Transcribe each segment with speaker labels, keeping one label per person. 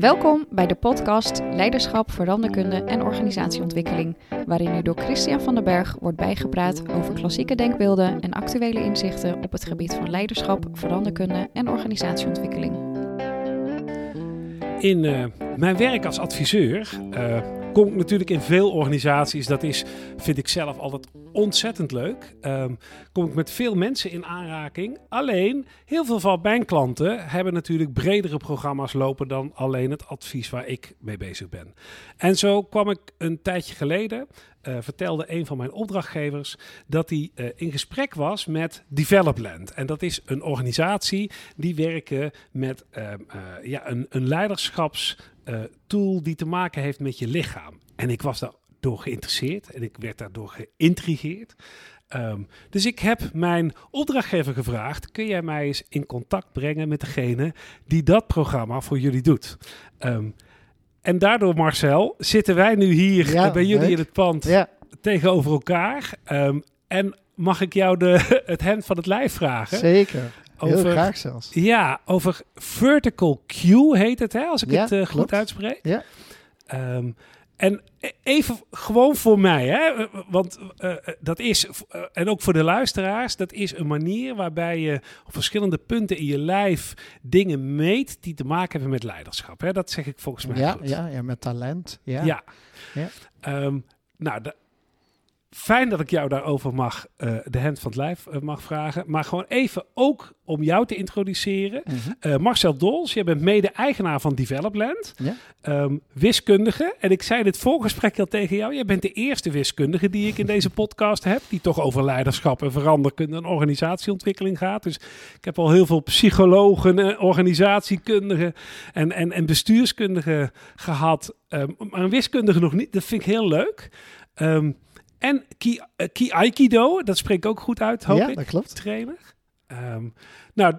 Speaker 1: Welkom bij de podcast Leiderschap, Veranderkunde en Organisatieontwikkeling, waarin u door Christian van den Berg wordt bijgepraat over klassieke denkbeelden en actuele inzichten op het gebied van leiderschap, veranderkunde en organisatieontwikkeling.
Speaker 2: In uh, mijn werk als adviseur uh, kom ik natuurlijk in veel organisaties. Dat is, vind ik zelf altijd ontzettend leuk. Um, kom ik met veel mensen in aanraking. Alleen, heel veel van mijn klanten hebben natuurlijk bredere programma's lopen dan alleen het advies waar ik mee bezig ben. En zo kwam ik een tijdje geleden, uh, vertelde een van mijn opdrachtgevers, dat hij uh, in gesprek was met Developland. En dat is een organisatie die werken met uh, ja, een, een leiderschapstool die te maken heeft met je lichaam. En ik was daardoor geïnteresseerd en ik werd daardoor geïntrigeerd. Um, dus ik heb mijn opdrachtgever gevraagd: kun jij mij eens in contact brengen met degene die dat programma voor jullie doet? Um, en daardoor, Marcel, zitten wij nu hier ja, bij jullie leuk. in het pand ja. tegenover elkaar. Um, en mag ik jou de, het hemd van het lijf vragen?
Speaker 3: Zeker. Over, Heel graag zelfs.
Speaker 2: Ja, over Vertical Q heet het, hè, als ik ja, het uh, goed uitspreek. Ja. Um, en even gewoon voor mij, hè? want uh, dat is, uh, en ook voor de luisteraars, dat is een manier waarbij je op verschillende punten in je lijf dingen meet die te maken hebben met leiderschap. Hè? Dat zeg ik volgens mij.
Speaker 3: Ja,
Speaker 2: goed.
Speaker 3: ja, ja met talent. Ja.
Speaker 2: ja. ja. Um, nou, fijn dat ik jou daarover mag, uh, de hand van het lijf uh, mag vragen. Maar gewoon even ook om jou te introduceren. Mm -hmm. uh, Marcel Dols, jij bent mede-eigenaar van Developland. Ja. Um, wiskundige. En ik zei dit voorgesprek al tegen jou. Jij bent de eerste wiskundige die ik in deze podcast heb. Die toch over leiderschap en veranderkunde en organisatieontwikkeling gaat. Dus ik heb al heel veel psychologen, organisatiekundigen en, en, en bestuurskundigen gehad. Um, maar een wiskundige nog niet. Dat vind ik heel leuk. Um, en Ki, uh, Ki Aikido, dat spreek ik ook goed uit, hoop
Speaker 3: ja,
Speaker 2: ik.
Speaker 3: dat klopt.
Speaker 2: Trainer. Um, nou,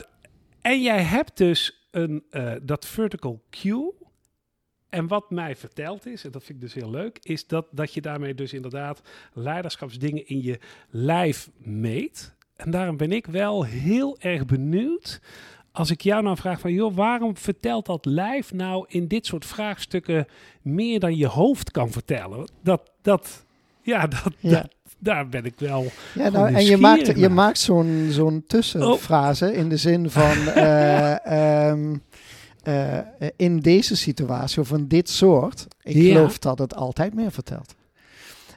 Speaker 2: en jij hebt dus een, uh, dat vertical cue. En wat mij verteld is, en dat vind ik dus heel leuk, is dat, dat je daarmee dus inderdaad leiderschapsdingen in je lijf meet. En daarom ben ik wel heel erg benieuwd als ik jou nou vraag van, joh, waarom vertelt dat lijf nou in dit soort vraagstukken meer dan je hoofd kan vertellen? Dat, dat, ja, dat, ja. dat, daar ben ik wel.
Speaker 3: Ja, nou, en je maakt, je maakt zo'n zo'n tussenfrase oh. in de zin van. uh, um, uh, in deze situatie of in dit soort. Ik ja. geloof dat het altijd meer vertelt.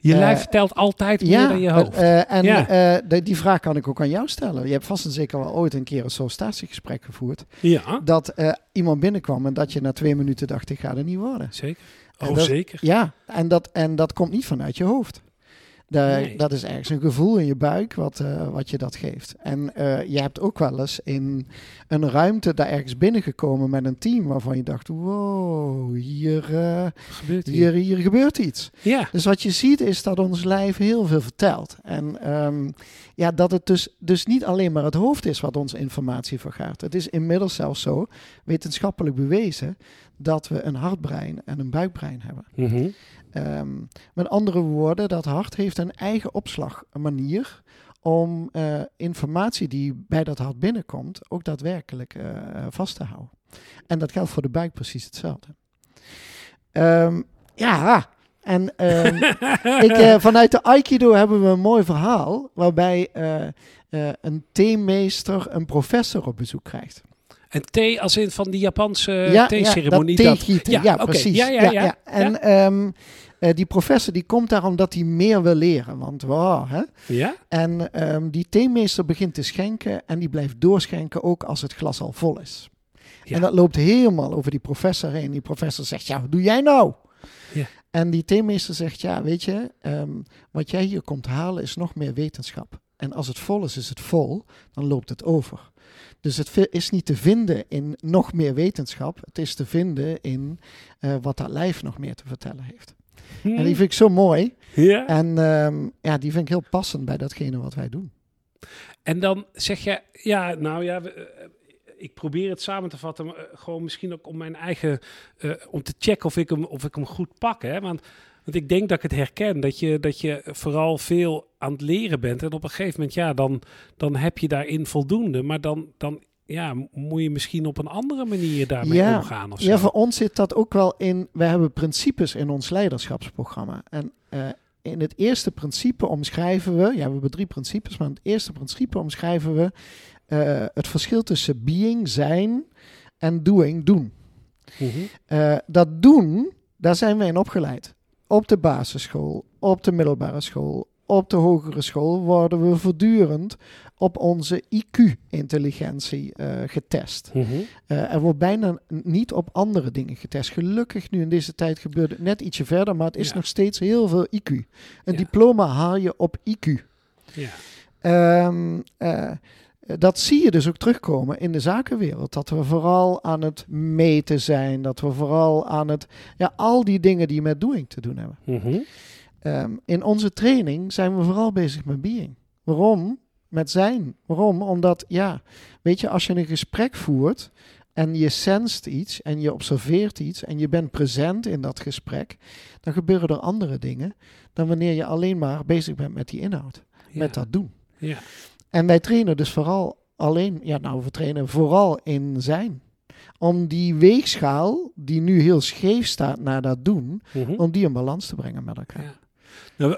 Speaker 2: Je lijf vertelt altijd meer
Speaker 3: ja,
Speaker 2: dan je hoofd.
Speaker 3: Uh, en ja. die vraag kan ik ook aan jou stellen. Je hebt vast en zeker wel ooit een keer een sollicitatiegesprek gevoerd.
Speaker 2: Ja.
Speaker 3: Dat iemand binnenkwam en dat je na twee minuten dacht, ik ga er niet worden.
Speaker 2: Zeker. Oh,
Speaker 3: dat,
Speaker 2: zeker.
Speaker 3: Ja, en dat, en dat komt niet vanuit je hoofd. Nee. Dat is ergens een gevoel in je buik wat, uh, wat je dat geeft. En uh, je hebt ook wel eens in een ruimte daar ergens binnengekomen met een team waarvan je dacht: wow, hier, uh, gebeurt, hier. Hier, hier gebeurt iets.
Speaker 2: Ja.
Speaker 3: Dus wat je ziet is dat ons lijf heel veel vertelt. En um, ja, dat het dus, dus niet alleen maar het hoofd is wat ons informatie vergaart. Het is inmiddels zelfs zo, wetenschappelijk bewezen, dat we een hartbrein en een buikbrein hebben.
Speaker 2: Mm -hmm.
Speaker 3: Um, met andere woorden, dat hart heeft een eigen opslagmanier om uh, informatie die bij dat hart binnenkomt ook daadwerkelijk uh, vast te houden. En dat geldt voor de buik precies hetzelfde. Um, ja, en um, ik, uh, vanuit de Aikido hebben we een mooi verhaal waarbij een theemeester een professor op bezoek krijgt.
Speaker 2: En thee als in van die Japanse ja, theeceremonie?
Speaker 3: Ja, dat ja, ja, okay. precies.
Speaker 2: Ja, ja, ja.
Speaker 3: En um, uh, die professor die komt daar omdat hij meer wil leren. Want wow, hè?
Speaker 2: Ja?
Speaker 3: En um, die theemeester begint te schenken en die blijft doorschenken ook als het glas al vol is. Ja. En dat loopt helemaal over die professor heen. Die professor zegt, ja, wat doe jij nou?
Speaker 2: Ja.
Speaker 3: En die theemeester zegt, ja, weet je, um, wat jij hier komt halen is nog meer wetenschap. En als het vol is, is het vol, dan loopt het over. Dus het is niet te vinden in nog meer wetenschap. Het is te vinden in uh, wat dat lijf nog meer te vertellen heeft. Hmm. En die vind ik zo mooi.
Speaker 2: Ja.
Speaker 3: En um, ja, die vind ik heel passend bij datgene wat wij doen.
Speaker 2: En dan zeg je, ja, nou ja, we, ik probeer het samen te vatten, maar, uh, gewoon misschien ook om mijn eigen, uh, om te checken of ik hem, of ik hem goed pak. Hè? Want, want ik denk dat ik het herken, dat je, dat je vooral veel aan het leren bent. En op een gegeven moment, ja, dan, dan heb je daarin voldoende. Maar dan, dan ja, moet je misschien op een andere manier daarmee
Speaker 3: Ja.
Speaker 2: omgaan of zo.
Speaker 3: Ja, voor ons zit dat ook wel in. We hebben principes in ons leiderschapsprogramma. En eh, in het eerste principe omschrijven we. Ja, we hebben drie principes, maar in het eerste principe omschrijven we eh, het verschil tussen being, zijn en doing, doen.
Speaker 2: Mhm.
Speaker 3: Eh, dat doen, daar zijn we in opgeleid. Op de basisschool, op de middelbare school, op de hogere school worden we voortdurend op onze IQ-intelligentie eh, getest.
Speaker 2: Mhm.
Speaker 3: Er wordt bijna niet op andere dingen getest. Gelukkig nu in deze tijd gebeurt het net ietsje verder, maar het is
Speaker 2: Ja.
Speaker 3: nog steeds heel veel IQ. Een
Speaker 2: Ja.
Speaker 3: diploma haal je op IQ.
Speaker 2: Ja.
Speaker 3: Ehm, eh, dat zie je dus ook terugkomen in de zakenwereld. Dat we vooral aan het meten zijn. Dat we vooral aan het. Ja, al die dingen die met doing te doen hebben.
Speaker 2: Mhm.
Speaker 3: Ehm, in onze training zijn we vooral bezig met being. Waarom? Met zijn. Waarom? Omdat, ja, weet je, als je een gesprek voert en je senst iets en je observeert iets en je bent present in dat gesprek, dan gebeuren er andere dingen dan wanneer je alleen maar bezig bent met die inhoud,
Speaker 2: Ja.
Speaker 3: met dat doen.
Speaker 2: Ja.
Speaker 3: En wij trainen dus vooral alleen, ja, nou, we trainen vooral in zijn. Om die weegschaal, die nu heel scheef staat naar dat doen,
Speaker 2: Mhm.
Speaker 3: om die in balans te brengen met elkaar.
Speaker 2: Ja. Nou,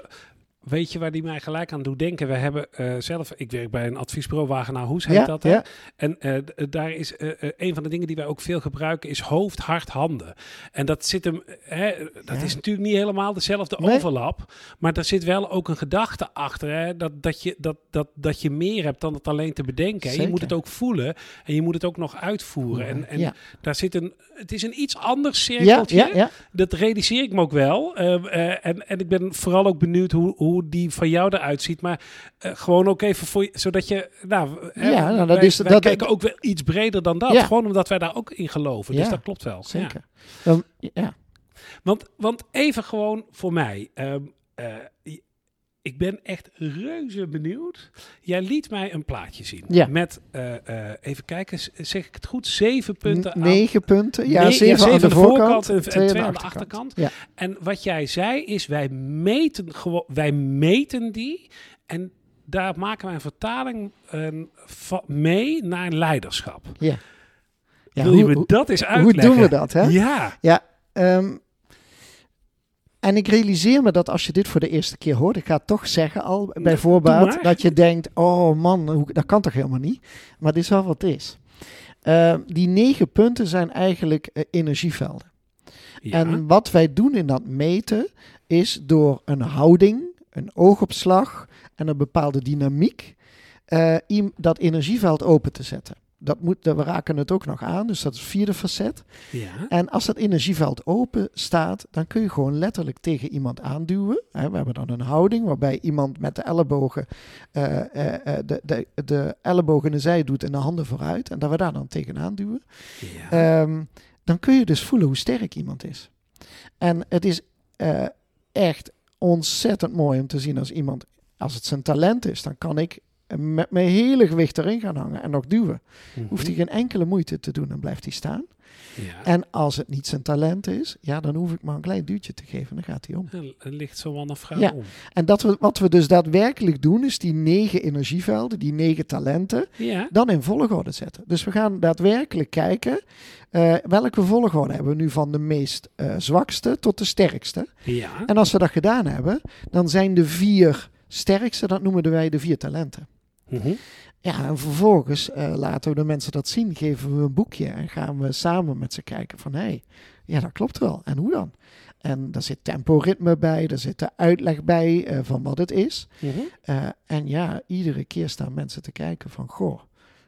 Speaker 2: weet je waar die mij gelijk aan doet denken? We hebben eh, zelf, ik werk bij een adviesbureau, Wagenaar Hoes heet
Speaker 3: Ja,
Speaker 2: dat. Hè?
Speaker 3: ja.
Speaker 2: En eh, d- daar is eh, eh, een van de dingen die wij ook veel gebruiken, is hoofd, hart, handen. En dat zit hem, hè, dat
Speaker 3: Ja.
Speaker 2: is natuurlijk niet helemaal dezelfde
Speaker 3: Nee.
Speaker 2: overlap, maar er zit wel ook een gedachte achter, hè, dat, dat, je, dat, dat, dat je meer hebt dan het alleen te bedenken. En je moet het ook voelen en je moet het ook nog uitvoeren. En, en daar zit een, het is een iets anders cirkeltje dat realiseer ik me ook wel. Eh, eh, en, en ik ben vooral ook benieuwd hoe, hoe die van jou eruit ziet. Maar eh, gewoon ook even voor je, zodat je. Nou, hè,
Speaker 3: Ja, nou, dat
Speaker 2: wij,
Speaker 3: is-
Speaker 2: wij
Speaker 3: dat-
Speaker 2: kijken ook wel iets breder dan dat.
Speaker 3: Ja.
Speaker 2: Gewoon omdat wij daar ook in geloven. Dus
Speaker 3: Ja,
Speaker 2: dat klopt wel. Ja.
Speaker 3: Zeker. Ja.
Speaker 2: Want, want even gewoon voor mij. ehm, eh, ik ben echt reuze benieuwd. Jij liet mij een plaatje zien.
Speaker 3: Ja.
Speaker 2: Met, eh, eh, even kijken, zeg ik het goed? Zeven punten aan
Speaker 3: Negen punten. Ja,
Speaker 2: Nee,
Speaker 3: zeven, aan de voorkant,
Speaker 2: en, en
Speaker 3: twee
Speaker 2: twee aan de achterkant.
Speaker 3: Ja.
Speaker 2: En wat jij zei is, wij meten, gewoon, wij meten die en daar maken wij een vertaling eh, mee naar leiderschap.
Speaker 3: Ja. Ja,
Speaker 2: Wil je
Speaker 3: hoe,
Speaker 2: me
Speaker 3: hoe,
Speaker 2: dat eens
Speaker 3: hoe
Speaker 2: uitleggen?
Speaker 3: doen we dat? Hè?
Speaker 2: Ja.
Speaker 3: Ja, ehm, en ik realiseer me dat als je dit voor de eerste keer hoort, ik ga het toch zeggen al bij voorbaat, dat je denkt, oh man, hoe, dat kan toch helemaal niet? Maar dit is wel wat het is. Ehm, die negen punten zijn eigenlijk eh, energievelden.
Speaker 2: ja.
Speaker 3: En wat wij doen in dat meten is door een houding, een oogopslag en een bepaalde dynamiek eh, dat energieveld open te zetten. Dat moet, we raken het ook nog aan, dus dat is het vierde facet.
Speaker 2: ja.
Speaker 3: En als dat energieveld open staat, dan kun je gewoon letterlijk tegen iemand aanduwen. We hebben dan een houding waarbij iemand met de ellebogen eh, eh, eh, de, de, de ellebogen in de zij doet en de handen vooruit. En dat we daar dan tegenaan duwen.
Speaker 2: ja.
Speaker 3: Ehm, dan kun je dus voelen hoe sterk iemand is. En het is echt ontzettend mooi om te zien als iemand, als het zijn talent is, dan kan ik met mijn hele gewicht erin gaan hangen en nog duwen.
Speaker 2: Mhm.
Speaker 3: Hoeft hij geen enkele moeite te doen en blijft hij staan.
Speaker 2: ja.
Speaker 3: En als het niet zijn talent is, ja, dan hoef ik maar een klein duwtje te geven. Dan gaat hij om.
Speaker 2: Er ligt zo wel een vrouw
Speaker 3: Ja.
Speaker 2: om.
Speaker 3: En dat we, wat we dus daadwerkelijk doen, is die negen energievelden, die negen talenten,
Speaker 2: Ja.
Speaker 3: dan in volgorde zetten. Dus we gaan daadwerkelijk kijken eh, welke volgorde hebben we nu van de meest eh, zwakste tot de sterkste.
Speaker 2: Ja.
Speaker 3: En als we dat gedaan hebben, dan zijn de vier sterkste, dat noemen wij de vier talenten.
Speaker 2: Mhm.
Speaker 3: Ja, en vervolgens eh, laten we de mensen dat zien, geven we een boekje en gaan we samen met ze kijken van hé, hey, ja dat klopt wel. En hoe dan? En daar zit temporitme bij, daar zit de uitleg bij eh, van wat het is.
Speaker 2: Mhm.
Speaker 3: Eh, en ja, iedere keer staan mensen te kijken van goh,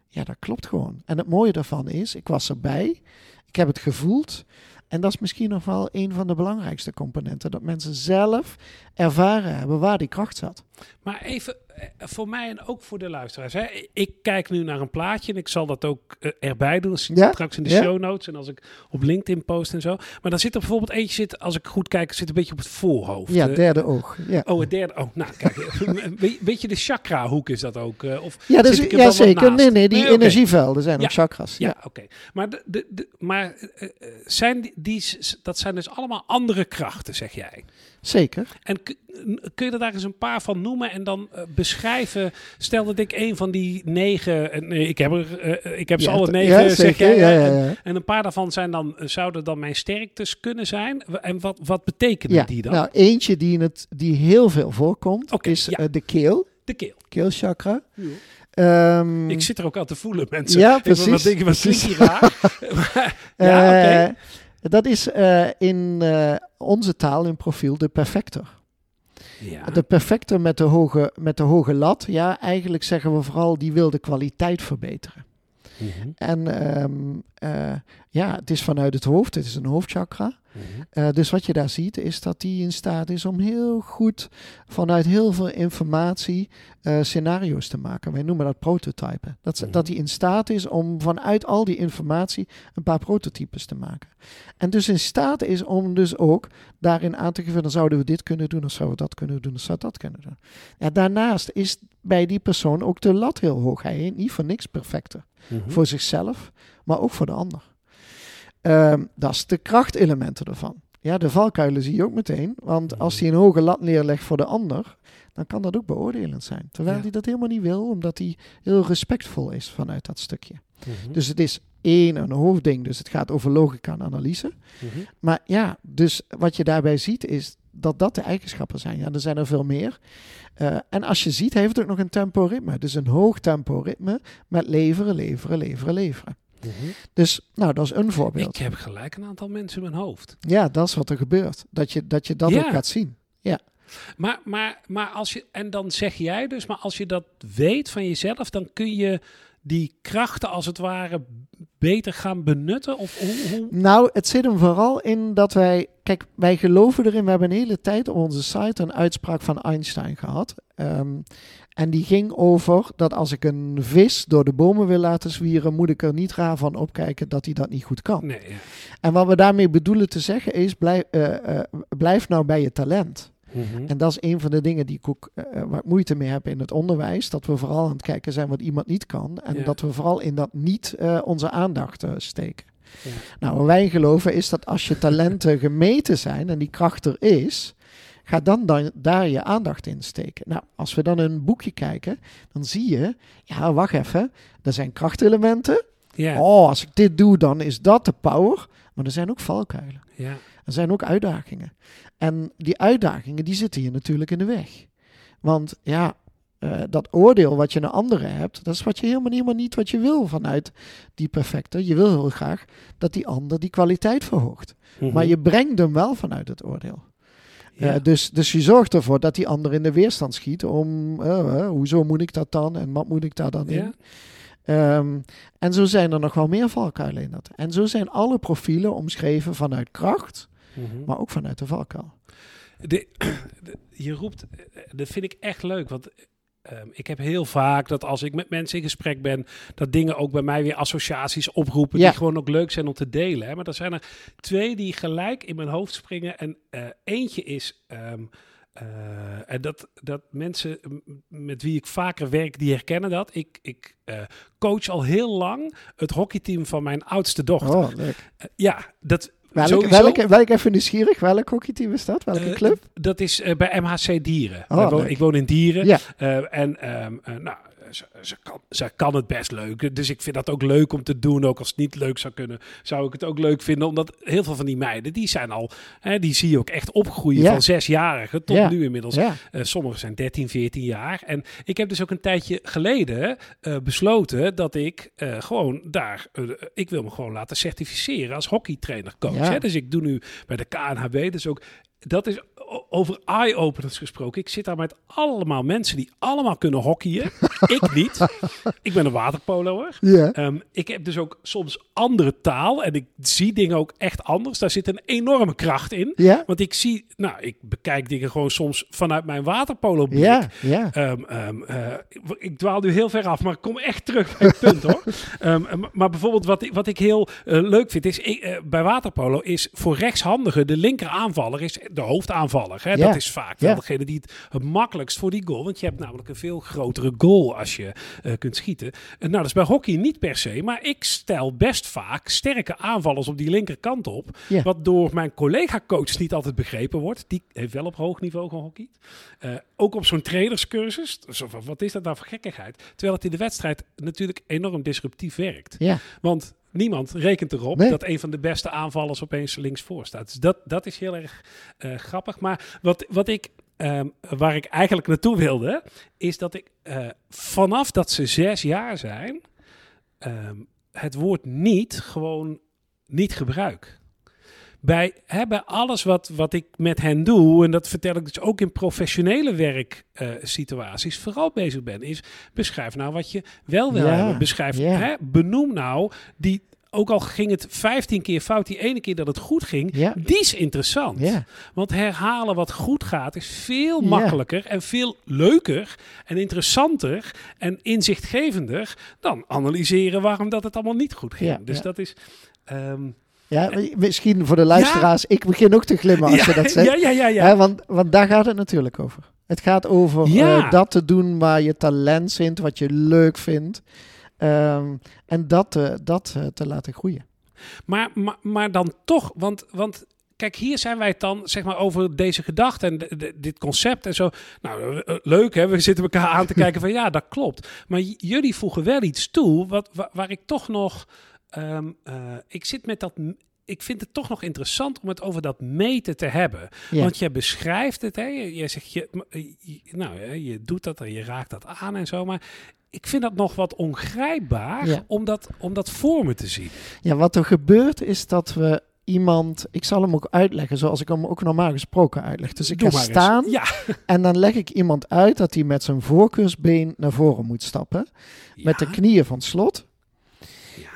Speaker 3: ja dat klopt gewoon. En het mooie daarvan is, ik was erbij, ik heb het gevoeld. En dat is misschien nog wel een van de belangrijkste componenten, dat mensen zelf ervaren hebben waar die kracht zat.
Speaker 2: Maar even eh, voor mij en ook voor de luisteraars. Hè. Ik kijk nu naar een plaatje en ik zal dat ook eh, erbij doen.
Speaker 3: Ja,
Speaker 2: Straks in de
Speaker 3: ja.
Speaker 2: show notes en als ik op LinkedIn post en zo. Maar dan zit er bijvoorbeeld eentje, zit, als ik goed kijk, zit een beetje op het voorhoofd.
Speaker 3: Ja,
Speaker 2: Eh,
Speaker 3: derde oog. Ja.
Speaker 2: Oh, het derde. Oh, nou, kijk. je, de chakra-hoek is dat ook? of
Speaker 3: Ja,
Speaker 2: er
Speaker 3: ja zeker. Nee, nee, die energievelden zijn ook chakras.
Speaker 2: Ja, oké. Maar, de, de, de, maar zijn die, die, dat zijn dus allemaal andere krachten, zeg jij.
Speaker 3: Zeker.
Speaker 2: En kun je er daar eens een paar van noemen en dan eh, beschrijven? Stel dat ik een van die negen, eh, nee, ik heb, er, eh, ik heb ze
Speaker 3: Ja,
Speaker 2: alle negen,
Speaker 3: ja,
Speaker 2: zeg jij.
Speaker 3: Ja,
Speaker 2: En, en een paar daarvan zijn dan, zouden dan mijn sterktes kunnen zijn. En wat, wat betekenen die dan?
Speaker 3: nou eentje die, in het, die heel veel voorkomt is de keel,
Speaker 2: De keel.
Speaker 3: keelchakra. Ehm,
Speaker 2: Ik zit er ook al te voelen, mensen.
Speaker 3: Ja,
Speaker 2: Ik Wat
Speaker 3: precies,
Speaker 2: denken, wat
Speaker 3: precies.
Speaker 2: raar? Maar- ja, oké.
Speaker 3: Dat is eh, in eh, onze taal in profiel de perfector.
Speaker 2: Ja.
Speaker 3: De perfector met de, hoge, met de hoge lat. Ja, eigenlijk zeggen we vooral die wil de kwaliteit verbeteren.
Speaker 2: Mhm,
Speaker 3: En ehm, eh, ja, het is vanuit het hoofd. Het is een hoofdchakra.
Speaker 2: mhm.
Speaker 3: Eh, dus wat je daar ziet is dat die in staat is om heel goed vanuit heel veel informatie eh, scenario's te maken. Wij noemen dat prototypen. Dat,
Speaker 2: Mhm.
Speaker 3: dat hij in staat is om vanuit al die informatie een paar prototypes te maken. En dus in staat is om dus ook daarin aan te geven, dan zouden we dit kunnen doen, of zouden we dat kunnen doen, of zou dat kunnen doen. Ja, daarnaast is bij die persoon ook de lat heel hoog. Hij is niet voor niks perfecter.
Speaker 2: Mhm.
Speaker 3: Voor zichzelf, maar ook voor de ander. Ehm, dat is de krachtelementen ervan. Ja, de valkuilen zie je ook meteen. Want als hij een hoge lat neerlegt voor de ander, dan kan dat ook beoordelend zijn. Terwijl
Speaker 2: Ja.
Speaker 3: hij dat helemaal niet wil, omdat hij heel respectvol is vanuit dat stukje.
Speaker 2: Mhm.
Speaker 3: Dus het is één, een hoofdding. Dus het gaat over logica en analyse.
Speaker 2: Mhm.
Speaker 3: Maar ja, dus wat je daarbij ziet is dat dat de eigenschappen zijn. Ja, er zijn er veel meer. Eh, en als je ziet, heeft het ook nog een temporitme. Dus een hoog temporitme met leveren, leveren, leveren, leveren.
Speaker 2: Mhm.
Speaker 3: Dus, nou, dat is een voorbeeld.
Speaker 2: Ik heb gelijk een aantal mensen in mijn hoofd.
Speaker 3: Ja, dat is wat er gebeurt. Dat je dat, je dat
Speaker 2: Ja.
Speaker 3: ook gaat zien.
Speaker 2: Maar, maar, maar als je, en dan zeg jij dus, maar als je dat weet van jezelf, dan kun je die krachten als het ware beter gaan benutten? Of hoe, hoe?
Speaker 3: Nou, het zit hem vooral in dat wij... Kijk, wij geloven erin. We hebben een hele tijd op onze site een uitspraak van Einstein gehad. Ehm, en die ging over dat als ik een vis door de bomen wil laten zwieren... moet ik er niet raar van opkijken dat hij dat niet goed kan.
Speaker 2: Nee.
Speaker 3: En wat we daarmee bedoelen te zeggen is... blijf, eh, eh, blijf nou bij je talent.
Speaker 2: Mhm.
Speaker 3: En dat is een van de dingen die ik ook, eh, ik moeite mee heb in het onderwijs. Dat we vooral aan het kijken zijn wat iemand niet kan. En
Speaker 2: Ja.
Speaker 3: dat we vooral in dat niet eh, onze aandacht eh, steken.
Speaker 2: Ja.
Speaker 3: Nou, wat wij geloven is dat als je talenten gemeten zijn en die kracht er is, ga dan, dan daar je aandacht in steken. Nou, als we dan een boekje kijken, dan zie je, ja, wacht even, er zijn krachtelementen. Oh, als ik dit doe, dan is dat de power. Maar er zijn ook valkuilen. Er zijn ook uitdagingen. En die uitdagingen, die zitten je natuurlijk in de weg. Want ja, eh, dat oordeel wat je naar anderen hebt, dat is wat je helemaal, helemaal niet wat je wil vanuit die perfecte. Je wil heel graag dat die ander die kwaliteit verhoogt.
Speaker 2: Mhm.
Speaker 3: Maar je brengt hem wel vanuit het oordeel.
Speaker 2: Ja.
Speaker 3: Eh, dus, dus je zorgt ervoor dat die ander in de weerstand schiet om, eh, hoezo moet ik dat dan en wat moet ik daar dan in? Ehm, en zo zijn er nog wel meer valkuilen in dat. En zo zijn alle profielen omschreven vanuit kracht,
Speaker 2: Mhm.
Speaker 3: maar ook vanuit de valkuil.
Speaker 2: De, de- je roept, eh, dat vind ik echt leuk, want ehm, ik heb heel vaak dat als ik met mensen in gesprek ben, dat dingen ook bij mij weer associaties oproepen
Speaker 3: Ja.
Speaker 2: die gewoon ook leuk zijn om te delen. Hè? Maar er zijn er twee die gelijk in mijn hoofd springen en eh, eentje is... ehm, eh, en dat, dat mensen met wie ik vaker werk, die herkennen dat. Ik, ik coach al heel lang het hockeyteam van mijn oudste dochter.
Speaker 3: Oh,
Speaker 2: ja, dat
Speaker 3: Welke,
Speaker 2: sowieso-
Speaker 3: welke, welke, even nieuwsgierig, welk hockeyteam is dat? Welke
Speaker 2: eh,
Speaker 3: club?
Speaker 2: Dat is eh, bij MHC Dieren.
Speaker 3: Oh,
Speaker 2: ik woon in Dieren.
Speaker 3: Ja.
Speaker 2: Eh, en ehm, eh, nou, ze, ze, kan, ze kan het best leuk. Dus ik vind dat ook leuk om te doen. Ook als het niet leuk zou kunnen, zou ik het ook leuk vinden. Omdat heel veel van die meiden, die zijn al, hè, die zie je ook echt opgroeien
Speaker 3: Ja.
Speaker 2: van zesjarigen tot
Speaker 3: Ja.
Speaker 2: nu inmiddels.
Speaker 3: Ja,
Speaker 2: Eh, sommigen zijn 13, 14 jaar. En ik heb dus ook een tijdje geleden eh, besloten dat ik eh, gewoon daar... ik wil me gewoon laten certificeren als hockeytrainer coach. Hè? Dus ik doe nu bij de KNHB. Dus ook... Dat is over eye-openers gesproken. Ik zit daar met allemaal mensen die allemaal kunnen hockeyen. ik niet. Ik ben een waterpoloer. Ehm, ik heb dus ook soms andere taal. En ik zie dingen ook echt anders. Daar zit een enorme kracht in. Want ik zie, nou, ik bekijk dingen gewoon soms vanuit mijn waterpolo blik. Ehm, ehm, eh, ik dwaal nu heel ver af, maar ik kom echt terug bij het punt hoor. Maar bijvoorbeeld wat ik, wat ik heel eh, leuk vind is, ik, eh, bij waterpolo is voor rechtshandigen de linker aanvaller is de hoofdaanvaller Hè?
Speaker 3: Ja.
Speaker 2: Dat is vaak wel
Speaker 3: Ja.
Speaker 2: degene die het, het makkelijkst voor die goal. Want je hebt namelijk een veel grotere goal als je eh, kunt schieten. En nou, dat is bij hockey niet per se. Maar ik stel best vaak sterke aanvallers op die linkerkant op.
Speaker 3: Ja.
Speaker 2: Wat door mijn collega-coach niet altijd begrepen wordt. Die heeft wel op hoog niveau gehockeyd. Eh, ook op zo'n trainerscursus. Wat is dat nou voor gekkigheid? Terwijl het in de wedstrijd natuurlijk enorm disruptief werkt.
Speaker 3: Ja,
Speaker 2: Want niemand rekent erop
Speaker 3: Nee.
Speaker 2: dat een van de beste aanvallers opeens linksvoor staat. Dus dat, dat is heel erg eh, grappig. Maar wat, wat ik, ehm, waar ik eigenlijk naartoe wilde, is dat ik eh, vanaf dat ze zes jaar zijn, ehm, het woord niet gewoon niet gebruik. Bij, hè, bij alles wat, wat ik met hen doe, en dat vertel ik dus ook in professionele werksituaties, vooral bezig ben, is beschrijf nou wat je wel wil
Speaker 3: Ja,
Speaker 2: hebben. Beschrijf, hè, benoem nou die, ook al ging het 15 keer fout, die ene keer dat het goed ging,
Speaker 3: ja,
Speaker 2: die is interessant.
Speaker 3: ja.
Speaker 2: Want herhalen wat goed gaat is veel
Speaker 3: Ja.
Speaker 2: makkelijker en veel leuker en interessanter en inzichtgevender dan analyseren waarom dat het allemaal niet goed ging. Dus dat is. ehm,
Speaker 3: Ja, misschien voor de luisteraars, ik begin ook te glimmen als je dat zegt.
Speaker 2: ja, ja, ja, ja.
Speaker 3: Want, want daar gaat het natuurlijk over. Het gaat over eh, dat te doen waar je talent vindt, wat je leuk vindt. Ehm, en dat, eh, dat eh, te laten groeien.
Speaker 2: Maar, maar, maar dan toch, want, want kijk, hier zijn wij het dan zeg maar over deze gedachte en de- de- dit concept en zo. Nou, eh, leuk hè, we zitten elkaar aan te kijken van ja, dat klopt. Maar jullie voegen wel iets toe wat, wa- waar, ik toch nog, ehm, eh, ik zit met dat. Ik vind het toch nog interessant om het over dat meten te hebben.
Speaker 3: Ja.
Speaker 2: Want je beschrijft het, hè? Je, je zegt, je, eh, je- nou, je doet dat en je raakt dat aan en zo. Maar ik vind dat nog wat ongrijpbaar
Speaker 3: Ja.
Speaker 2: om, dat, om dat voor me te zien.
Speaker 3: Ja, wat er gebeurt is dat we iemand, ik zal hem ook uitleggen zoals ik hem ook normaal gesproken uitleg. Dus ik ga staan
Speaker 2: Ja.
Speaker 3: en dan leg ik iemand uit dat hij met zijn voorkeursbeen naar voren moet stappen. Met de knieën van slot.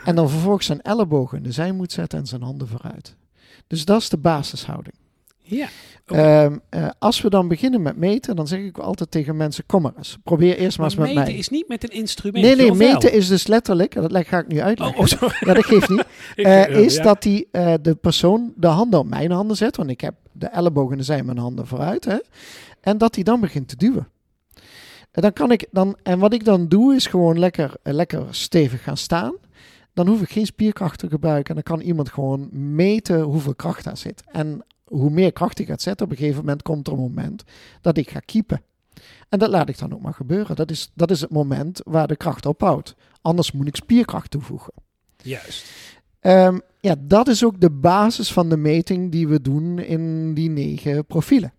Speaker 3: En dan vervolgens zijn ellebogen in de zij moet zetten en zijn handen vooruit. Dus dat is de basishouding.
Speaker 2: Ja.
Speaker 3: Ehm, eh, als we dan beginnen met meten, dan zeg ik altijd tegen mensen: kom maar eens. Probeer eerst maar
Speaker 2: Maar
Speaker 3: eens met
Speaker 2: meten
Speaker 3: mij.
Speaker 2: is niet met een instrument.
Speaker 3: Nee, nee, meten is dus letterlijk, dat leg- ga ik nu uitleggen.
Speaker 2: Oh, oh, sorry.
Speaker 3: Ja, dat geeft niet. Eh, is
Speaker 2: ja.
Speaker 3: dat die, eh, de persoon de handen op mijn handen zet, want ik heb de ellebogen in de zij, mijn handen vooruit. Hè, en dat hij dan begint te duwen. En, dan kan ik dan, en wat ik dan doe, is gewoon lekker, lekker stevig gaan staan. Dan hoef ik geen spierkracht te gebruiken. En dan kan iemand gewoon meten hoeveel kracht daar zit. En hoe meer kracht ik gaat zetten, op een gegeven moment komt er een moment dat ik ga keepen. En dat laat ik dan ook maar gebeuren. Dat is, dat is het moment waar de kracht ophoudt. Anders moet ik spierkracht toevoegen.
Speaker 2: Juist.
Speaker 3: Ehm, ja, dat is ook de basis van de meting die we doen in die negen profielen.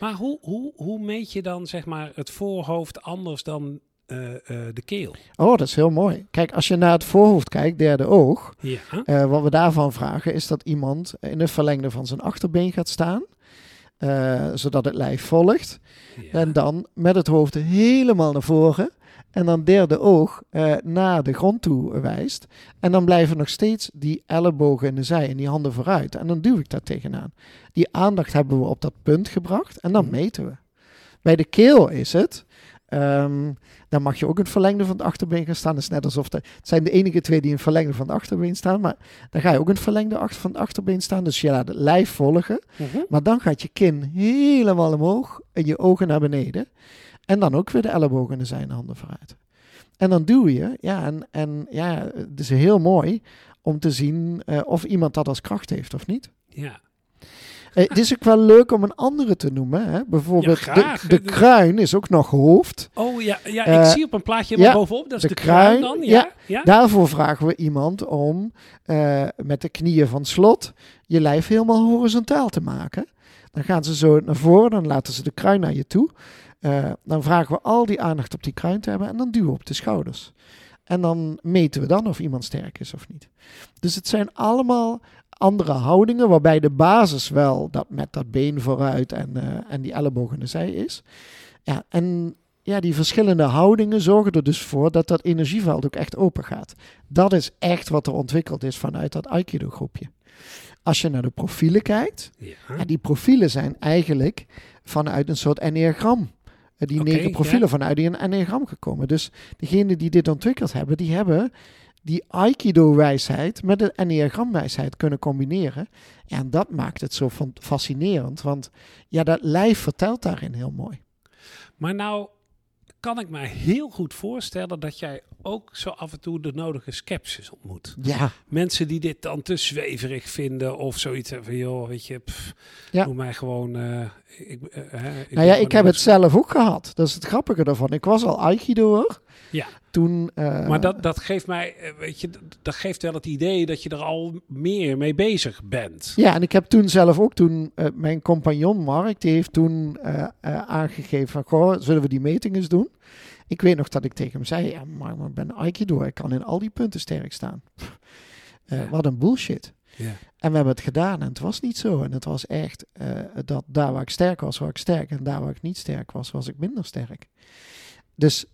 Speaker 2: Maar hoe, hoe, hoe meet je dan zeg maar het voorhoofd anders dan eh, eh, de keel?
Speaker 3: Oh, dat is heel mooi. Kijk, als je naar het voorhoofd kijkt, derde oog,
Speaker 2: Ja.
Speaker 3: eh, wat we daarvan vragen is dat iemand in het verlengde van zijn achterbeen gaat staan, zodat het lijf volgt.
Speaker 2: ja.
Speaker 3: En dan met het hoofd helemaal naar voren. En dan derde oog naar de grond toe wijst. En dan blijven nog steeds die ellebogen in de zij en die handen vooruit. En dan duw ik daar tegenaan. Die aandacht hebben we op dat punt gebracht en dan
Speaker 2: Mhm.
Speaker 3: meten we. Bij de keel is het. Ehm, dan mag je ook een verlengde van het achterbeen gaan staan. Dat is net alsof de, het zijn de enige twee die een verlengde van het achterbeen staan. Maar dan ga je ook een verlengde achter van het achterbeen staan. Dus je laat het lijf volgen.
Speaker 2: Mhm.
Speaker 3: Maar dan gaat je kin helemaal omhoog en je ogen naar beneden. En dan ook weer de ellebogen en de zijne handen vooruit. En dan duw je, ja, en, en ja, het is heel mooi om te zien eh, of iemand dat als kracht heeft of niet.
Speaker 2: Ja.
Speaker 3: Eh, het is ook wel leuk om een andere te noemen. Hè? Bijvoorbeeld
Speaker 2: Ja,
Speaker 3: de, de kruin is ook nog hoofd.
Speaker 2: Oh ja, ja
Speaker 3: Eh,
Speaker 2: ik zie op een plaatje
Speaker 3: ja,
Speaker 2: maar bovenop. Dat is
Speaker 3: de
Speaker 2: de, kruin,
Speaker 3: kruin,
Speaker 2: dan.
Speaker 3: ja. Daarvoor vragen we iemand om eh, met de knieën van slot je lijf helemaal horizontaal te maken. Dan gaan ze zo naar voren, dan laten ze de kruin naar je toe. Eh, dan vragen we al die aandacht op die kruin te hebben en dan duwen we op de schouders. En dan meten we dan of iemand sterk is of niet. Dus het zijn allemaal andere houdingen, waarbij de basis wel dat met dat been vooruit en, eh, en die elleboog in de zij is. Ja, en ja, die verschillende houdingen zorgen er dus voor dat dat energieveld ook echt open gaat. Dat is echt wat er ontwikkeld is vanuit dat Aikido-groepje. Als je naar de profielen kijkt,
Speaker 2: Ja.
Speaker 3: ja, die profielen zijn eigenlijk vanuit een soort enneagram. Eh, Die negen profielen
Speaker 2: ja.
Speaker 3: vanuit die een enneagram gekomen. Dus degenen die dit ontwikkeld hebben, die hebben die Aikido-wijsheid met de Enneagram-wijsheid kunnen combineren. En dat maakt het zo van, fascinerend, want ja, dat lijf vertelt daarin heel mooi.
Speaker 2: Maar nou kan ik mij heel goed voorstellen dat jij ook zo af en toe de nodige sceptisch ontmoet.
Speaker 3: Ja.
Speaker 2: Mensen die dit dan te zweverig vinden of zoiets van, joh, weet je, pff,
Speaker 3: Ja.
Speaker 2: doe mij gewoon... eh, ik, eh, hè, ik
Speaker 3: Nou ja, ik heb het zelf ook gehad. Dat is het grappige ervan. Ik was al Aikidoer.
Speaker 2: Ja.
Speaker 3: Toen... eh,
Speaker 2: Maar dat, dat geeft mij, eh, weet je, dat geeft wel het idee dat je er al meer mee bezig bent.
Speaker 3: Ja, en ik heb toen zelf ook toen... eh, mijn compagnon Mark, die heeft toen aangegeven van... Goh, zullen we die meting eens doen? Ik weet nog dat ik tegen hem zei... Ja, maar ik ben Aikido. Ik kan in al die punten sterk staan.
Speaker 2: Ja.
Speaker 3: Wat een bullshit.
Speaker 2: Ja.
Speaker 3: En we hebben het gedaan en het was niet zo. En het was echt dat daar waar ik sterk was, was ik sterk. En daar waar ik niet sterk was, was ik minder sterk. Dus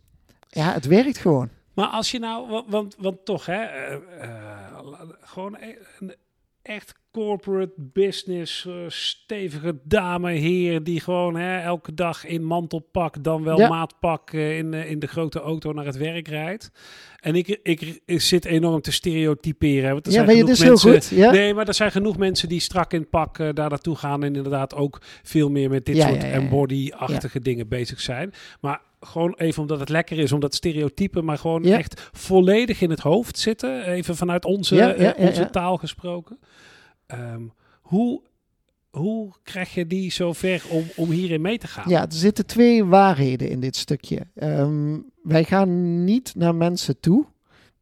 Speaker 3: ja, het werkt gewoon.
Speaker 2: Maar als je nou, wa- want, want toch, hè, eh, eh, gewoon e- een echt corporate business, eh, stevige dame, heer, die gewoon hè, elke dag in mantelpak, dan wel
Speaker 3: Ja.
Speaker 2: maatpak in, in de grote auto naar het werk rijdt. En ik, ik, ik zit enorm te stereotyperen. Want er
Speaker 3: Ja,
Speaker 2: zijn
Speaker 3: maar je dus heel goed. Ja?
Speaker 2: Nee, maar er zijn genoeg mensen die strak in pak eh, daar naartoe gaan en inderdaad ook veel meer met dit
Speaker 3: Ja,
Speaker 2: soort embody-achtige dingen bezig zijn. Maar gewoon even omdat het lekker is, om dat stereotype, maar gewoon
Speaker 3: Ja.
Speaker 2: echt volledig in het hoofd zitten. Even vanuit onze,
Speaker 3: Ja, ja,
Speaker 2: eh, onze taal gesproken. Ehm, hoe, hoe krijg je die zo ver om, om hierin mee te gaan?
Speaker 3: Ja, er zitten twee waarheden in dit stukje. Ehm, wij gaan niet naar mensen toe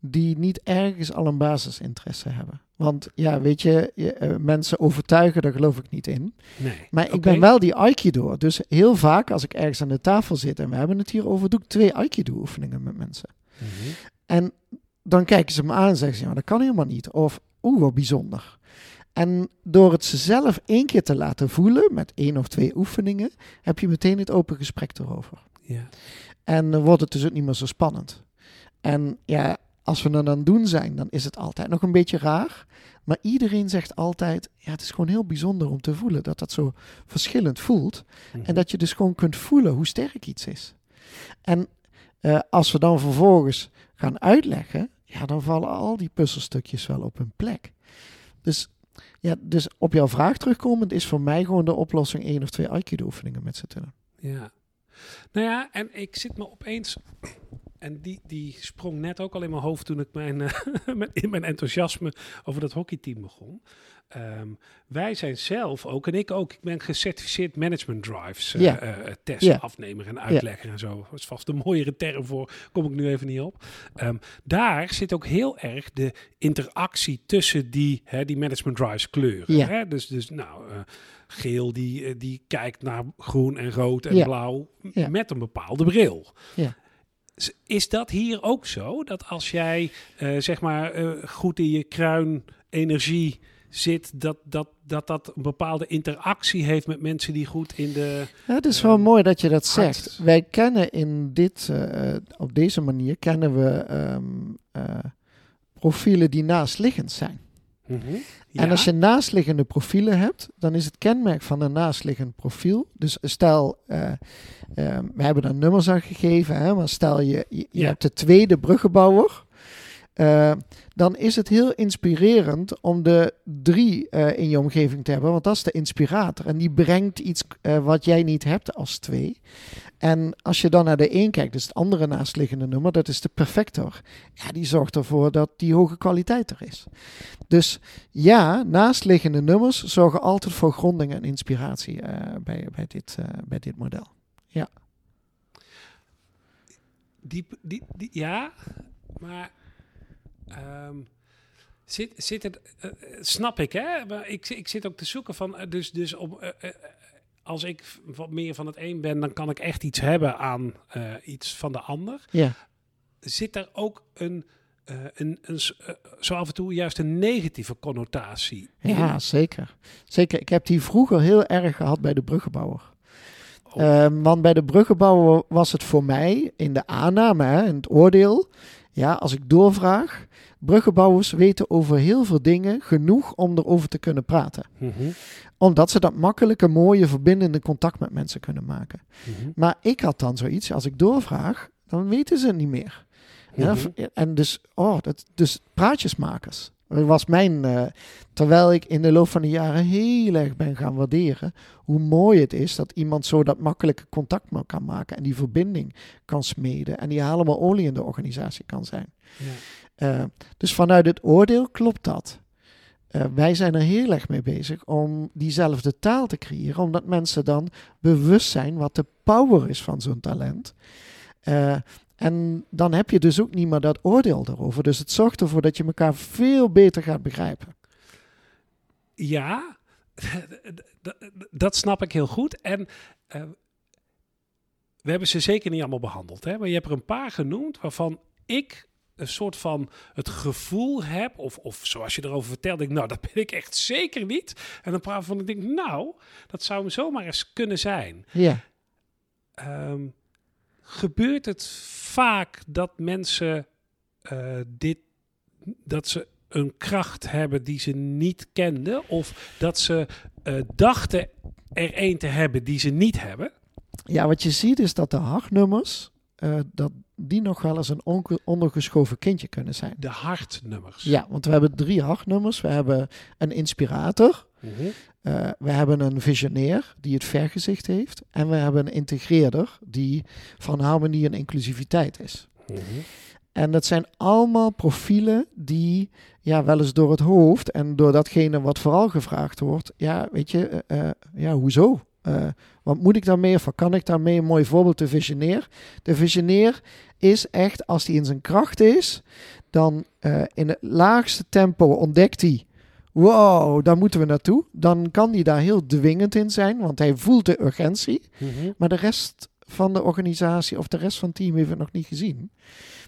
Speaker 3: die niet ergens al een basisinteresse hebben. Want ja, weet je, je, eh, mensen overtuigen, daar geloof ik niet in.
Speaker 2: Nee.
Speaker 3: Maar ik ben wel die Aikido. Dus heel vaak als ik ergens aan de tafel zit en we hebben het hier over, doe ik twee Aikido-oefeningen met mensen.
Speaker 2: Mhm.
Speaker 3: En dan kijken ze me aan en zeggen ze, ja, dat kan helemaal niet. Of, oeh, wat bijzonder. En door het ze zelf één keer te laten voelen, met één of twee oefeningen, heb je meteen het open gesprek erover.
Speaker 2: Ja.
Speaker 3: En dan wordt het dus ook niet meer zo spannend. En ja, als we dan doen zijn, dan is het altijd nog een beetje raar. Maar iedereen zegt altijd, ja, het is gewoon heel bijzonder om te voelen dat dat zo verschillend voelt.
Speaker 2: Mhm.
Speaker 3: En dat je dus gewoon kunt voelen hoe sterk iets is. En eh, als we dan vervolgens gaan uitleggen, ja, dan vallen al die puzzelstukjes wel op hun plek. Dus, ja, dus op jouw vraag terugkomend is voor mij gewoon de oplossing één of twee Aikido-oefeningen met z'n.
Speaker 2: Ja. Nou ja, en ik zit me opeens. En die, die sprong net ook al in mijn hoofd toen ik mijn, eh, in mijn enthousiasme over dat hockeyteam begon. Ehm, wij zijn zelf ook, en ik ook, ik ben gecertificeerd management drives eh, test, afnemer en uitlegger en zo. Dat is vast een mooiere term voor, kom ik nu even niet op. Ehm, daar zit ook heel erg de interactie tussen die, hè, die management drives kleuren. Hè? Dus, dus nou, geel die, die kijkt naar groen en rood en blauw met een bepaalde bril.
Speaker 3: Ja.
Speaker 2: Is dat hier ook zo? Dat als jij eh, zeg maar eh, goed in je kruin energie zit, dat dat, dat dat een bepaalde interactie heeft met mensen die goed in de...
Speaker 3: Ja, het is wel
Speaker 2: Ehm,
Speaker 3: mooi dat je dat zegt. Wij kennen in dit, eh, op deze manier kennen we ehm, eh, profielen die naastliggend zijn. En
Speaker 2: Ja?
Speaker 3: als je naastliggende profielen hebt, dan is het kenmerk van een naastliggend profiel. Dus stel, eh, eh, we hebben daar nummers aan gegeven, hè, maar stel je, je, je
Speaker 2: Ja.
Speaker 3: hebt de tweede bruggenbouwer. Eh, dan is het heel inspirerend om de drie eh, in je omgeving te hebben, want dat is de inspirator. En die brengt iets eh, wat jij niet hebt als twee. En als je dan naar de een kijkt, dus het andere naastliggende nummer, dat is de perfector. Ja, die zorgt ervoor dat die hoge kwaliteit er is. Dus ja, naastliggende nummers zorgen altijd voor gronding en inspiratie bij, bij, dit, bij dit model.
Speaker 2: Die, die, die, ja, maar ehm, zit, zit het, eh, eh, snap ik, hè? Maar ik, ik zit ook te zoeken van, eh, dus, dus om, als ik wat meer van het een ben, dan kan ik echt iets hebben aan iets van de ander.
Speaker 3: Ja,
Speaker 2: Zit er ook een, een, een, zo af en toe juist een negatieve connotatie in?
Speaker 3: ja zeker. Zeker. Ik heb die vroeger heel erg gehad bij de bruggenbouwer.
Speaker 2: Oh.
Speaker 3: Ehm, want bij de bruggenbouwer was het voor mij in de aanname, hè, in het oordeel. Ja, als ik doorvraag. Bruggenbouwers weten over heel veel dingen genoeg om erover te kunnen praten.
Speaker 2: Mhm,
Speaker 3: Omdat ze dat makkelijke, mooie, verbindende contact met mensen kunnen maken.
Speaker 2: mhm.
Speaker 3: Maar ik had dan zoiets, als ik doorvraag, dan weten ze het niet meer. Ja,
Speaker 2: Mhm.
Speaker 3: En dus, oh, dat, dus praatjesmakers. Dat was mijn, eh, terwijl ik in de loop van de jaren heel erg ben gaan waarderen hoe mooi het is dat iemand zo dat makkelijke contact kan maken en die verbinding kan smeden en die helemaal olie in de organisatie kan zijn.
Speaker 2: Ja.
Speaker 3: Eh, dus vanuit het oordeel klopt dat. Eh, wij zijn er heel erg mee bezig om diezelfde taal te creëren, omdat mensen dan bewust zijn wat de power is van zo'n talent. En dan heb je dus ook niet meer dat oordeel erover. Dus het zorgt ervoor dat je elkaar veel beter gaat begrijpen.
Speaker 2: Ja, dat snap ik heel goed. En eh, we hebben ze zeker niet allemaal behandeld. Hè? Maar je hebt er een paar genoemd waarvan ik een soort van het gevoel heb, of, of zoals je erover vertelt, ik, nou, dat ben ik echt zeker niet. En een paar van ik denk, nou, dat zou hem zomaar eens kunnen zijn.
Speaker 3: Ja,
Speaker 2: Ehm, gebeurt het vaak dat mensen eh, dit, dat ze een kracht hebben die ze niet kenden, of dat ze eh, dachten er een te hebben die ze niet hebben?
Speaker 3: ja wat je ziet is dat de hartnummers, eh, dat die nog wel eens een ondergeschoven kindje kunnen zijn.
Speaker 2: De hartnummers.
Speaker 3: Ja, want we hebben drie hartnummers. We hebben een inspirator.
Speaker 2: Mhm.
Speaker 3: Eh, we hebben een visionair die het vergezicht heeft. En we hebben een integreerder die van harmonie en inclusiviteit is.
Speaker 2: Mhm.
Speaker 3: En dat zijn allemaal profielen die ja, wel eens door het hoofd en door datgene wat vooral gevraagd wordt. Ja, weet je, eh, eh, ja, hoezo? Wat moet ik daarmee of wat kan ik daarmee? Een mooi voorbeeld, de visionair. De visionair is echt, als hij in zijn kracht is, dan in het laagste tempo ontdekt hij. Wow, daar moeten we naartoe. Dan kan hij daar heel dwingend in zijn, want hij voelt de urgentie.
Speaker 2: Mhm.
Speaker 3: Maar de rest van de organisatie of de rest van het team heeft het nog niet gezien.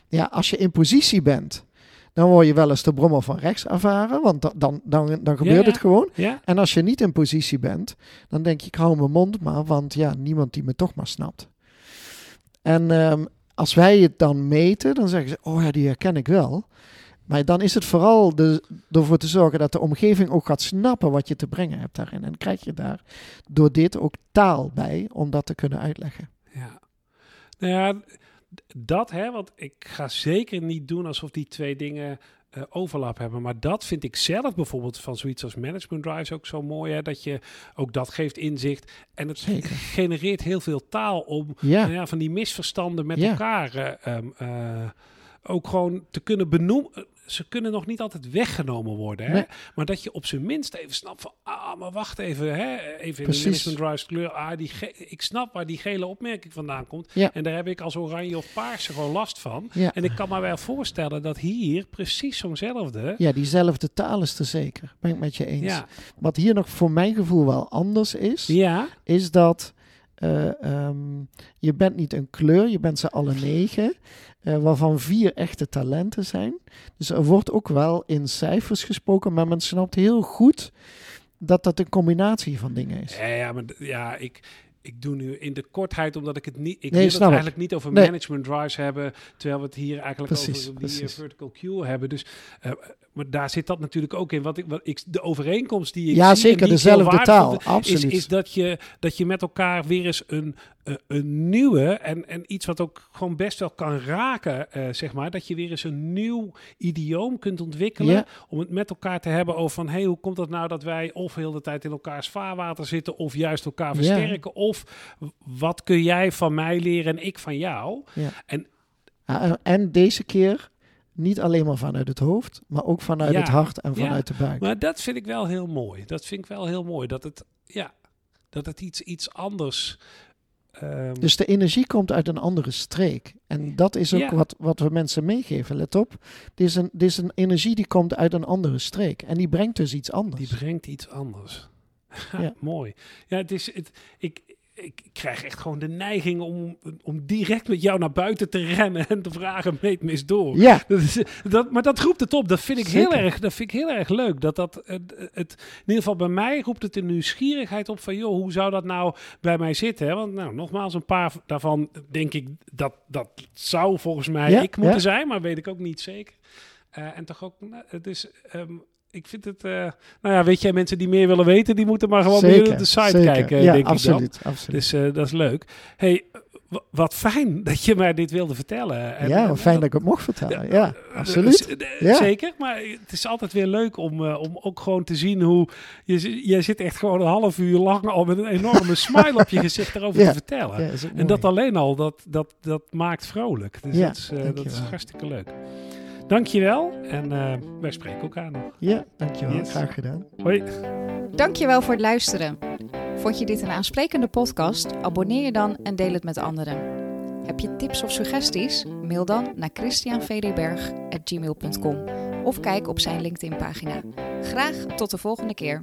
Speaker 3: Ja, als je in positie bent, dan word je wel eens de brommer van rechts ervaren, want da- dan, dan, dan gebeurt
Speaker 2: Ja.
Speaker 3: het gewoon.
Speaker 2: Ja?
Speaker 3: En als je niet in positie bent, dan denk je, ik hou mijn mond maar, want ja, niemand die me toch maar snapt. En ehm, als wij het dan meten, dan zeggen ze, oh ja, die herken ik wel. Maar dan is het vooral de, ervoor te zorgen dat de omgeving ook gaat snappen wat je te brengen hebt daarin. En krijg je daar door dit ook taal bij om dat te kunnen uitleggen.
Speaker 2: Ja. Nou ja, dat hè, want ik ga zeker niet doen alsof die twee dingen eh, overlap hebben. Maar dat vind ik zelf bijvoorbeeld van zoiets als management drives ook zo mooi. Hè, dat je ook dat geeft inzicht. En het
Speaker 3: Zeker.
Speaker 2: genereert heel veel taal om
Speaker 3: Ja,
Speaker 2: nou ja, van die misverstanden met
Speaker 3: Ja.
Speaker 2: elkaar eh, ehm, eh, ook gewoon te kunnen benoemen. Ze kunnen nog niet altijd weggenomen worden. Hè?
Speaker 3: Nee.
Speaker 2: Maar dat je op zijn minst even snapt van... Ah, maar wacht even. Hè? Even in de drives kleur. Ah, die ge- ik snap waar die gele opmerking vandaan komt.
Speaker 3: Ja.
Speaker 2: En daar heb ik als oranje of paarse gewoon last van.
Speaker 3: ja.
Speaker 2: En ik kan me wel voorstellen dat hier precies zo'nzelfde...
Speaker 3: ja, diezelfde taal is er zeker. Ben ik met je eens.
Speaker 2: Ja,
Speaker 3: Wat hier nog voor mijn gevoel wel anders is,
Speaker 2: ja,
Speaker 3: is dat eh, ehm, je bent niet een kleur, je bent ze alle negen, eh, waarvan vier echte talenten zijn. Dus er wordt ook wel in cijfers gesproken, maar men snapt heel goed dat dat een combinatie van dingen is.
Speaker 2: Ja, ja, maar ja, ik, ik doe nu in de kortheid, omdat ik het niet. Ik
Speaker 3: Nee,
Speaker 2: wil het
Speaker 3: ik.
Speaker 2: eigenlijk niet over
Speaker 3: Nee.
Speaker 2: management drives hebben, terwijl we het hier eigenlijk
Speaker 3: Precies,
Speaker 2: over die eh,
Speaker 3: precies.
Speaker 2: vertical queue hebben. Dus, eh, maar daar zit dat natuurlijk ook in. Wat ik, wat ik, de overeenkomst die ik
Speaker 3: Ja,
Speaker 2: zie
Speaker 3: zeker, dezelfde taal,
Speaker 2: vind,
Speaker 3: absoluut.
Speaker 2: Is, is dat, je, dat je met elkaar weer eens een, eh, een nieuwe en, en iets wat ook gewoon best wel kan raken, eh, zeg maar. Dat je weer eens een nieuw idioom kunt ontwikkelen.
Speaker 3: Ja.
Speaker 2: Om het met elkaar te hebben over van, hey, hoe komt het nou dat wij of heel de tijd in elkaars vaarwater zitten, of juist elkaar
Speaker 3: Ja.
Speaker 2: versterken, of wat kun jij van mij leren en ik van jou?
Speaker 3: Ja, en- en deze keer niet alleen maar vanuit het hoofd, maar ook vanuit
Speaker 2: Ja,
Speaker 3: het hart en
Speaker 2: ja.
Speaker 3: vanuit de buik.
Speaker 2: Maar dat vind ik wel heel mooi. Dat vind ik wel heel mooi. Dat het, ja, dat het iets, iets anders. ehm,
Speaker 3: Dus de energie komt uit een andere streek. En dat is ook
Speaker 2: Ja.
Speaker 3: wat, wat we mensen meegeven. Let op, dit is, een, dit is een energie die komt uit een andere streek. En die brengt dus iets anders.
Speaker 2: die brengt iets anders.
Speaker 3: Ja.
Speaker 2: Mooi. Ja, het is, het, ik, ik krijg echt gewoon de neiging om, om direct met jou naar buiten te rennen en te vragen, meet me eens door.
Speaker 3: Ja,
Speaker 2: Dat is, dat, maar dat roept het op. Dat vind ik heel erg, dat vind ik heel erg leuk. Dat dat, het, het, in ieder geval bij mij roept het een nieuwsgierigheid op van, joh, hoe zou dat nou bij mij zitten? Hè? Want nou, nogmaals, een paar daarvan denk ik dat dat zou volgens mij
Speaker 3: Ja,
Speaker 2: ik moeten
Speaker 3: ja.
Speaker 2: zijn, maar weet ik ook niet zeker. Eh, en toch ook, nou, het is, ehm, ik vind het, eh, nou ja, weet je, mensen die meer willen weten, die moeten maar gewoon meer op de site
Speaker 3: zeker.
Speaker 2: kijken,
Speaker 3: ja,
Speaker 2: denk ik dan.
Speaker 3: absoluut, absoluut.
Speaker 2: Dus eh, dat is leuk. Hey, wat fijn dat je mij dit wilde vertellen. En,
Speaker 3: ja,
Speaker 2: en-
Speaker 3: fijn dat ik het mocht vertellen. Ja,
Speaker 2: eh,
Speaker 3: absoluut.
Speaker 2: eh,
Speaker 3: Ja.
Speaker 2: Zeker, maar het is altijd weer leuk om, eh, om ook gewoon te zien hoe... Je, jij zit echt gewoon een half uur lang al met een enorme smile op je gezicht erover
Speaker 3: Ja.
Speaker 2: te vertellen.
Speaker 3: Ja,
Speaker 2: En dat alleen al, dat, dat, dat maakt vrolijk. Dus
Speaker 3: Ja,
Speaker 2: dat, is, eh, dat is hartstikke leuk. Dankjewel en eh, wij spreken elkaar nog.
Speaker 3: Ja, dankjewel.
Speaker 2: Yes.
Speaker 3: Graag gedaan.
Speaker 2: Hoi.
Speaker 1: Dankjewel voor het luisteren. Vond je dit een aansprekende podcast? Abonneer je dan en deel het met anderen. Heb je tips of suggesties? Mail dan naar christianvdberg.gmail.com of kijk op zijn LinkedIn-pagina. Graag tot de volgende keer.